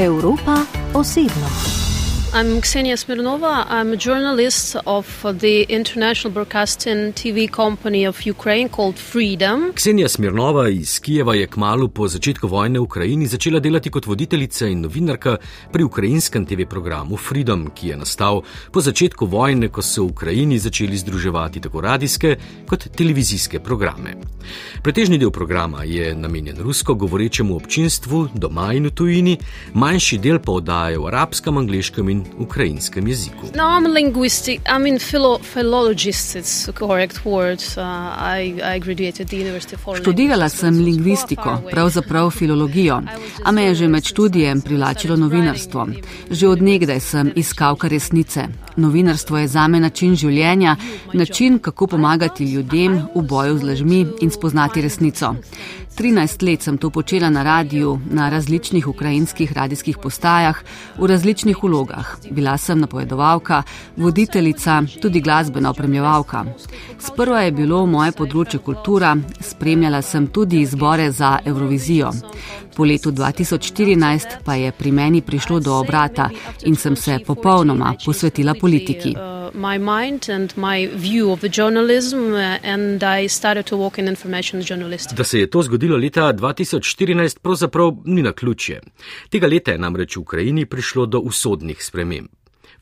Evropa osebno. I'm Ksenia Smirnova. I'm a journalist of the international broadcasting TV company of Ukraine called Freedom. Ksenija Smirnova iz Kijeva je kmalo po začetku vojne v Ukrajini začela delati kot voditeljica in novinarka pri ukrajinskem TV programu Freedom, ki je nastal po začetku vojne, ko so v Ukrajini začeli združevati tako radijske kot televizijske programe. Pretežni del programa je namenjen rusko govorečemu občinstvu doma in v tujini, manjši del pa oddaje v arabskem, angliškem in ukrajinskem jeziku. No, I'm a linguistic, I mean philo, philologist, it's a correct word. Uh, I, I graduated the University of Foreign Študirala sem lingvistiko, pravzaprav filologijo, a me je že med študijem privlačilo novinarstvo. Že odnegdaj sem iskalka resnice. Novinarstvo je zame način življenja, način, kako pomagati ljudem v boju z lažmi in spoznati resnico. 13 let sem to počela na radiju, na različnih ukrajinskih radijskih postajah, v različnih vlogah. Bila sem napovedovalka, voditeljica, tudi glasbena opremljevalka. Sprva je bilo moje področje kultura, spremljala sem tudi izbore za Eurovizijo. Po letu 2014 pa je pri meni prišlo do obrata in sem se popolnoma posvetila politiki. My mind and my view of the journalism, uh, and I started to work in information journalism. Da se je to zgodilo leta 2014, pravzaprav ni na ključje. Tega leta je namreč v Ukrajini prišlo do usodnih sprememb.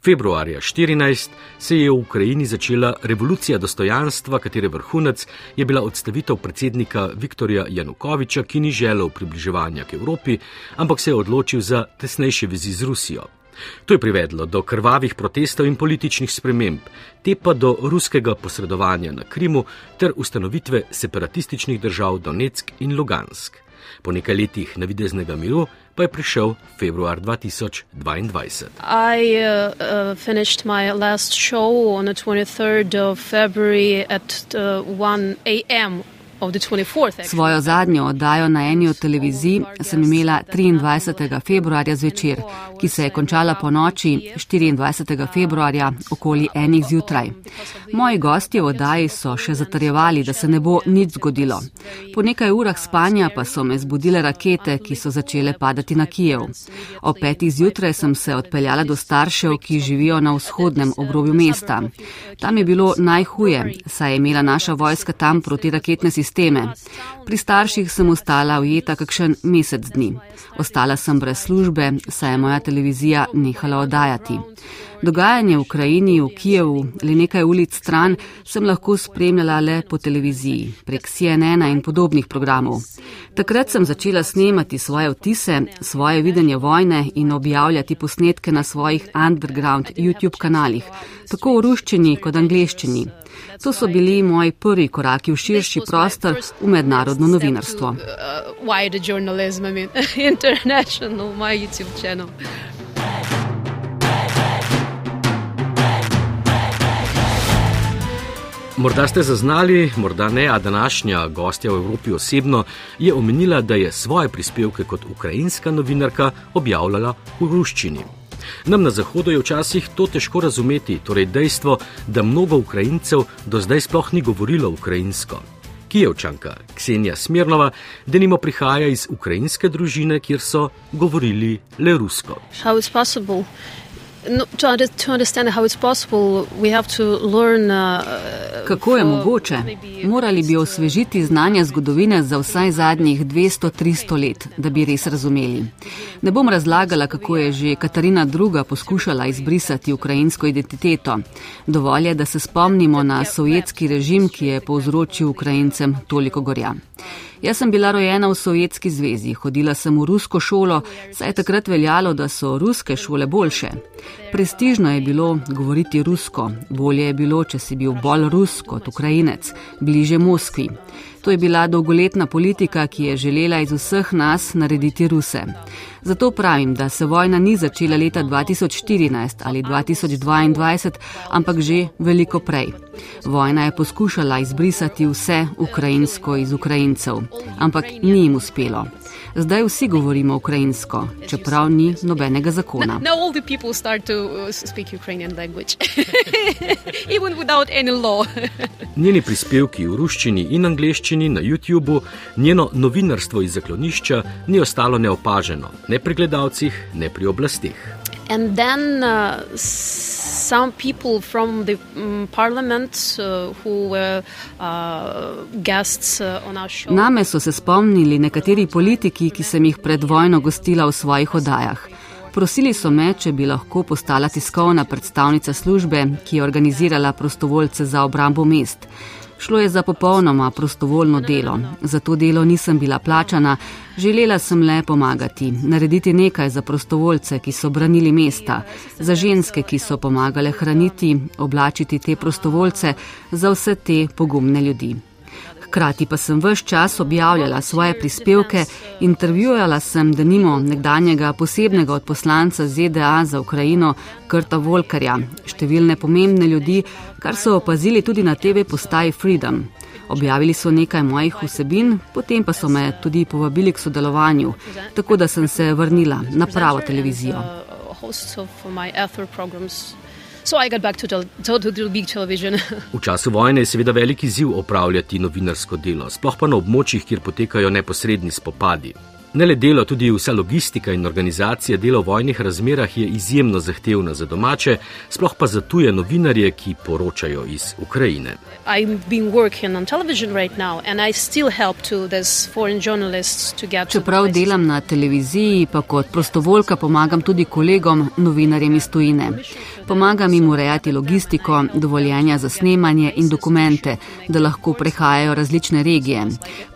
Februarja 14 se je v Ukrajini začela revolucija dostojanstva, katere vrhunec je bila odstavitev predsednika Viktorja Janukoviča, ki ni želel približevanja k Evropi, ampak se je odločil za tesnejše vezi z Rusijo. To je privedlo do krvavih protestov in političnih sprememb, te pa do ruskega posredovanja na Krimu ter ustanovitve separatističnih držav Donetsk in Lugansk. Po nekaj letih navideznega miru pa je prišel februar 2022. I uh, uh, finished my last show on the 23rd of February at uh, 1 a.m. of the 24th. actually. Svojo zadnjo oddajo na eni od televizij sem imela 23. februarja zvečer, ki se je končala po noči 24. februarja okoli enih zjutraj. Moji gostje v oddaji so še zatrjevali, da se ne bo nič zgodilo. Po nekaj urah spanja pa so me zbudile rakete, ki so začele padati na Kijev. O petih zjutraj sem se odpeljala do staršev, ki živijo na vzhodnem obrobju mesta. Tam je bilo najhuje, saj je imela naša vojska tam protiraketne sisteme. Pri starših sem ostala ujeta kakšen mesec dni. Ostala sem brez službe, saj je moja televizija nehala oddajati. Dogajanje v Ukrajini, v Kijevu, le nekaj ulic stran, sem lahko spremljala le po televiziji, prek CNN in podobnih programov. Takrat sem začela snemati svoje vtise, svoje videnje vojne in objavljati posnetke na svojih underground YouTube kanalih, tako v ruščini kot angliščini. To so bili moji prvi koraki v širši prostor v mednarodno novinarstvo. Uh, wider journalism, I mean, international, my YouTube channel. Morda ste zaznali, morda ne, a današnja gostja v Evropi osebno je omenila, da je svoje prispevke kot ukrajinska novinarka objavljala v ruščini. Nam na Zahodu je včasih to težko razumeti, torej dejstvo, da mnogo Ukrajincev do zdaj sploh ni govorilo ukrajinsko. Kijevčanka Ksenija Smirnova denimo prihaja iz ukrajinske družine, kjer so govorili le rusko. How it's possible? No, to, to understand how it's possible, we have to learn. Uh, Kako je mogoče? Morali bi osvežiti znanje zgodovine za vsaj zadnjih 200-300 let, da bi res razumeli. Ne bom razlagala, kako je že Katarina II. poskušala izbrisati ukrajinsko identiteto. Dovolj je, da se spomnimo na sovjetski režim, ki je povzročil Ukrajincem toliko gorja. Jaz sem bila rojena v Sovjetski zvezi, hodila sem v rusko šolo, saj je takrat veljalo, da so ruske šole boljše. Prestižno je bilo govoriti rusko, bolje je bilo, če si bil bolj rus kot ukrajinec, bliže Moskvi. To je bila dolgoletna politika, ki je želela iz vseh nas narediti ruse. Zato pravim, da se vojna ni začela leta 2014 ali 2022, ampak že veliko prej. Vojna je poskušala izbrisati vse ukrajinsko iz Ukrajincev, ampak ni jim uspelo. Zdaj vsi govorimo ukrajinsko, čeprav ni nobenega zakona. Uh, speak Ukrainian language, even without any law. Njeni prispevki v ruščini in angleščini na YouTubu, njeno novinarstvo iz zaklonišča ni ostalo neopaženo, ne pri gledalcih, ne pri oblasteh. And then uh, some people from the um, parliament uh, who were uh, guests uh, on our show. Name so se spomnili nekateri politiki, ki sem jih pred vojno gostila v svojih oddajah. Prosili so me, če bi lahko postala tiskovna predstavnica službe, ki je organizirala prostovoljce za obrambo mest. Šlo je za popolnoma prostovoljno delo. Za to delo nisem bila plačana, želela sem le pomagati, narediti nekaj za prostovoljce, ki so branili mesta, za ženske, ki so pomagale hraniti, oblačiti te prostovoljce, za vse te pogumne ljudi. Hkrati pa sem vse čas objavljala svoje prispevke, intervjujala sem denimo nekdanjega posebnega odposlanca ZDA za Ukrajino, Krta Volkarja, številne pomembne ljudi, kar so opazili tudi na TV postaji Freedom. Objavili so nekaj mojih vsebin, potem pa so me tudi povabili k sodelovanju, tako da sem se vrnila na pravo televizijo. v času vojne je seveda veliki ziv opravljati novinarsko delo, sploh pa na območjih, kjer potekajo neposredni spopadi. Ne le delo, tudi vsa logistika in organizacija dela v vojnih razmerah je izjemno zahtevna za domače, sploh pa za tuje novinarje, ki poročajo iz Ukrajine. Čeprav delam na televiziji, pa kot prostovoljka pomagam tudi kolegom, novinarjem iz tujine. Pomagam jim urejati logistiko, dovoljenja za snemanje in dokumente, da lahko prehajajo različne regije.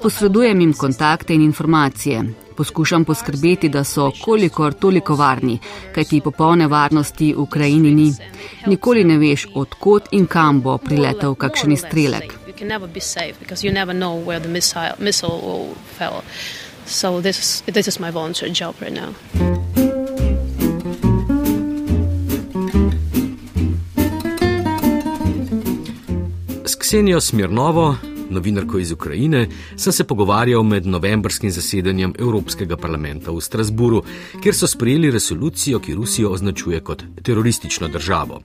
Posredujem jim kontakte in informacije. Poskušam poskrbeti, da so kolikor toliko varni, kajti popolne varnosti v Ukrajini ni. Nikoli ne veš, odkot in kam bo priletel kakšen izstrelek. So this is, this is my volunteer job right now. Ksenijo Smirnovo, novinarko iz Ukrajine, sem se pogovarjal med novembrskim zasedanjem Evropskega parlamenta v Strasburu, kjer so sprejeli resolucijo, ki Rusijo označuje kot teroristično državo.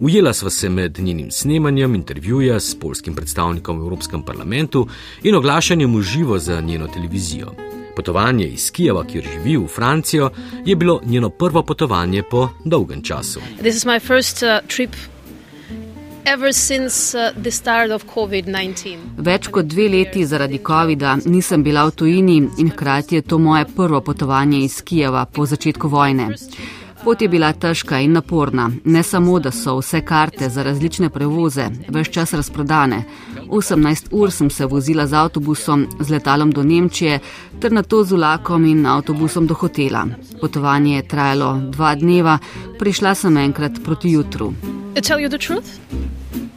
Ujela sva se med njenim snemanjem intervjuja s polskim predstavnikom v Evropskem parlamentu in oglašanjem v živo za njeno televizijo. Potovanje iz Kijeva, kjer živi v Francijo, je bilo njeno prvo potovanje po dolgem času. Uh, Več kot dve leti zaradi COVID-a nisem bila v tujini in hkrati je to moje prvo potovanje iz Kijeva po začetku vojne. Pot je bila težka in naporna, ne samo, da so vse karte za različne prevoze več čas razprodane. 18 ur sem se vozila z avtobusom, z letalom do Nemčije, ter na to z vlakom in avtobusom do hotela. Potovanje je trajalo dva dneva, prišla sem enkrat proti jutru. Uh, uh,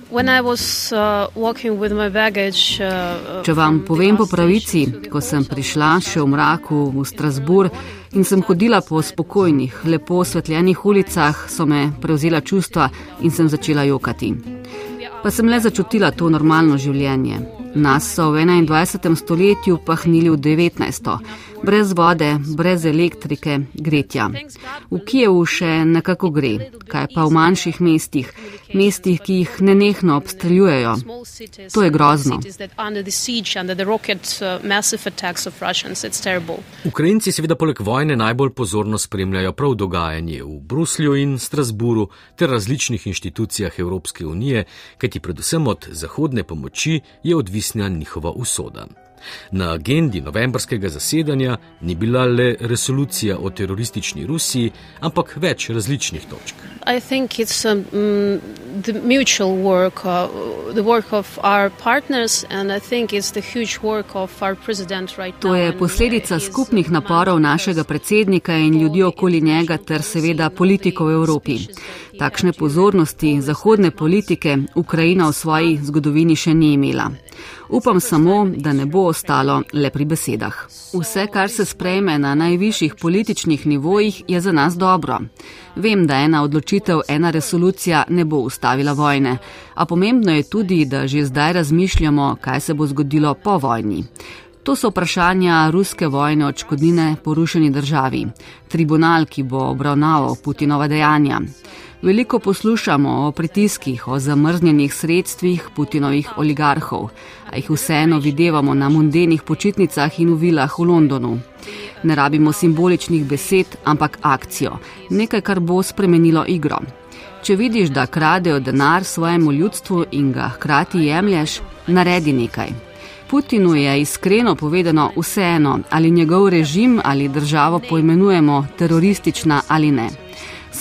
Če vam povem po pravici, ko sem prišla še v mraku v Strasbourg in sem hodila po spokojnih, lepo osvetljenih ulicah, so me prevzela čustva in sem začela jokati. Pa sem le začutila to normalno življenje. Nas so v 21. stoletju pahnili v 19 brez vode, brez elektrike, gretja. V Kijevu še nekako gre, kaj pa v manjših mestih, mestih, ki jih nenehno obstreljujejo. To je grozno. Ukrajinci seveda poleg vojne najbolj pozorno spremljajo prav dogajanje v Bruslju in Strasburu ter različnih inštitucijah Evropske unije, kajti predvsem od zahodne pomoči je odvisna njihova usoda. Na agendi novembrskega zasedanja ni bila le resolucija o teroristični Rusiji, ampak več različnih točk. Um, work, uh, work right to je posledica skupnih naporov našega predsednika in ljudi okoli njega, ter seveda politikov v Evropi. Takšne pozornosti zahodne politike Ukrajina v svoji zgodovini še ni imela. Upam samo, da ne bo ostalo le pri besedah. Vse, kar se sprejme na najvišjih političnih nivojih, je za nas dobro. Vem, da ena odločitev, ena resolucija ne bo ustavila vojne, a pomembno je tudi, da že zdaj razmišljamo, kaj se bo zgodilo po vojni. To so vprašanja ruske vojne odškodnine porušeni državi, tribunal, ki bo obravnaval Putinova dejanja. Veliko poslušamo o pritiskih, o zamrznjenih sredstvih Putinovih oligarhov, a jih vseeno videvamo na mundenih počitnicah in v vilah v Londonu. Ne rabimo simboličnih besed, ampak akcijo, nekaj, kar bo spremenilo igro. Če vidiš, da kradejo denar svojemu ljudstvu in ga hkrati jemlješ, naredi nekaj. Putinu je iskreno povedano vseeno, ali njegov režim ali državo poimenujemo teroristična ali ne.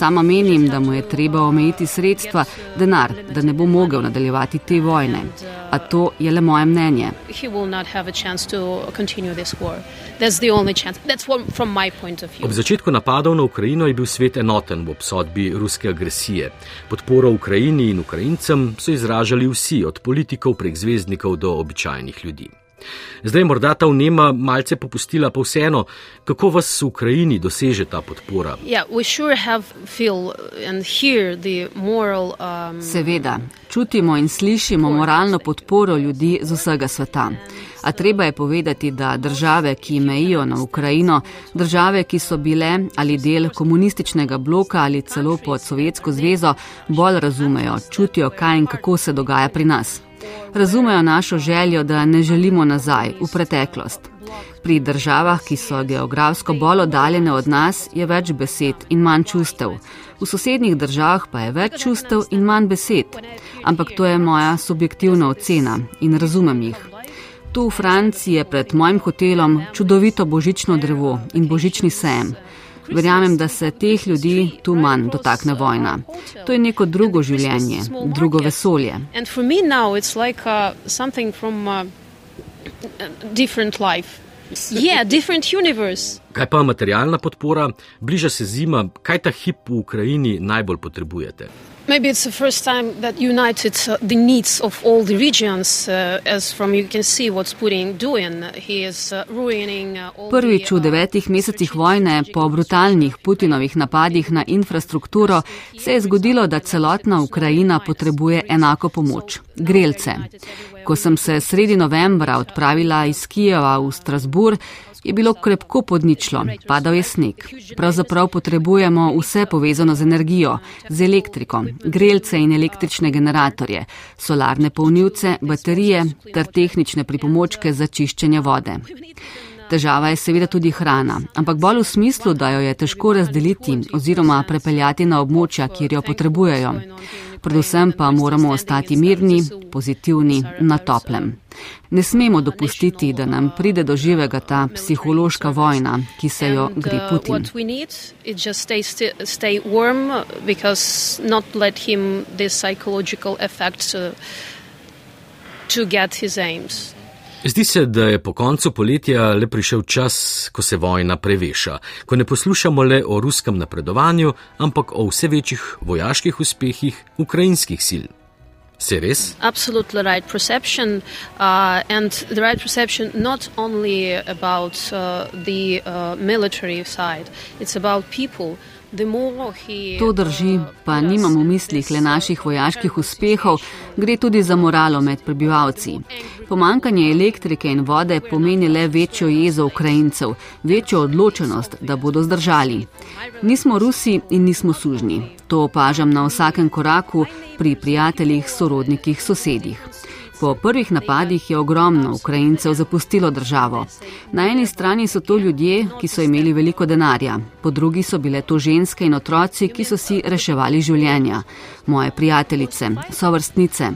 Sama menim, da mu je treba omejiti sredstva, denar, da ne bo mogel nadaljevati te vojne. A to je le moje mnenje. Ob začetku napadov na Ukrajino je bil svet enoten v obsodbi ruske agresije. Podporo Ukrajini in Ukrajincem so izražali vsi, od politikov prek zvezdnikov do običajnih ljudi. Zdaj morda ta vnema malce popustila, pa vseeno, kako vas v Ukrajini doseže ta podpora? Um, Seveda, čutimo in slišimo moralno podporo ljudi z vsega sveta. A treba je povedati, da države, ki mejijo na Ukrajino, države, ki so bile ali del komunističnega bloka ali celo pod Sovjetsko zvezo, bolj razumejo, čutijo, kaj in kako se dogaja pri nas razumejo našo željo, da ne želimo nazaj, v preteklost. Pri državah, ki so geografsko bolj oddaljene od nas, je več besed in manj čustev. V sosednjih državah pa je več čustev in manj besed. Ampak to je moja subjektivna ocena in razumem jih. Tu v Franciji je pred mojim hotelom čudovito božično drevo in božični sejem. Verjamem, da se teh ljudi tu manj dotakne vojna. To je neko drugo življenje, drugo vesolje. Kaj pa materialna podpora? Bliža se zima, kaj ta hip v Ukrajini najbolj potrebujete? Maybe it's the first time that united uh, the needs of all the regions, uh, as from you can see what's Putin doing. He is uh, ruining uh, all Prvič v devetih mesecih vojne po brutalnih Putinovih napadih na infrastrukturo se je zgodilo, da celotna Ukrajina potrebuje enako pomoč - grelce. Ko sem se sredi novembra odpravila iz Kijeva v Strasbourg, je bilo krepko pod ničlo, padal je sneg. Pravzaprav potrebujemo vse povezano z energijo, z elektriko, grelce in električne generatorje, solarne polnilce, baterije ter tehnične pripomočke za čiščenje vode. Težava je seveda tudi hrana, ampak bolj v smislu, da jo je težko razdeliti oziroma prepeljati na območja, kjer jo potrebujejo predvsem pa moramo ostati mirni, pozitivni, na toplem. Ne smemo dopustiti, da nam pride do živega ta psihološka vojna, ki se jo gre uh, Putin. To get his aims. Zdi se, da je po koncu poletja le prišel čas, ko se vojna preveša, ko ne poslušamo le o ruskem napredovanju, ampak o vse večjih vojaških uspehih ukrajinskih sil. Se res? Absolutno right perception uh, and the right perception not only about uh, the uh, military side, it's about people. To drži, pa nimam v mislih le naših vojaških uspehov, gre tudi za moralo med prebivalci. Pomankanje elektrike in vode pomeni le večjo jezo Ukrajincev, večjo odločenost, da bodo zdržali. Nismo Rusi in nismo sužni. To opažam na vsakem koraku pri prijateljih, sorodnikih, sosedih. Po prvih napadih je ogromno Ukrajincev zapustilo državo. Na eni strani so to ljudje, ki so imeli veliko denarja, po drugi so bile to ženske in otroci, ki so si reševali življenja. Moje prijateljice, sovrstnice.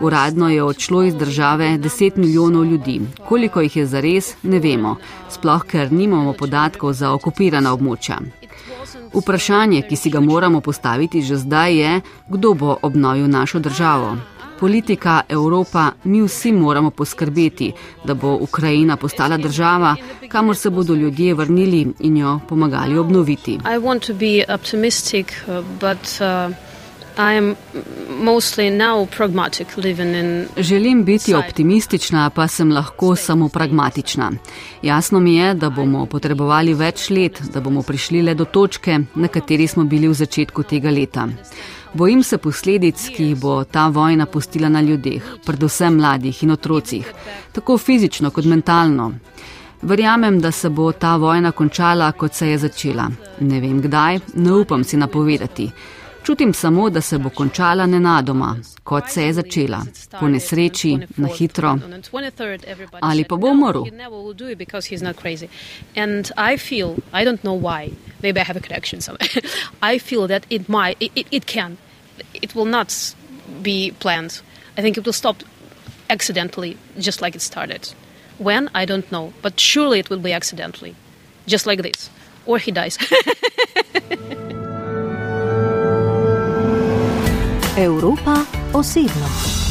Uradno je odšlo iz države 10 milijonov ljudi. Koliko jih je zares, ne vemo, sploh ker nimamo podatkov za okupirana območja. Vprašanje, ki si ga moramo postaviti že zdaj, je, kdo bo obnovil našo državo politika, Evropa, mi vsi moramo poskrbeti, da bo Ukrajina postala država, kamor se bodo ljudje vrnili in jo pomagali obnoviti. Želim biti optimistična, pa sem lahko samo pragmatična. Jasno mi je, da bomo potrebovali več let, da bomo prišli le do točke, na kateri smo bili v začetku tega leta. Bojim se posledic, ki jih bo ta vojna pustila na ljudeh, predvsem mladih in otrocih, tako fizično kot mentalno. Verjamem, da se bo ta vojna končala, kot se je začela. Ne vem kdaj, ne upam si napovedati. Čutim samo, da se bo končala nenadoma, kot se je začela, po nesreči, na hitro. Ali pa bo umrl. Maybe I have a connection somewhere. I feel that it might, it, it, it can, it will not be planned. I think it will stop accidentally, just like it started. When? I don't know. But surely it will be accidentally, just like this. Or he dies. Europa osebno.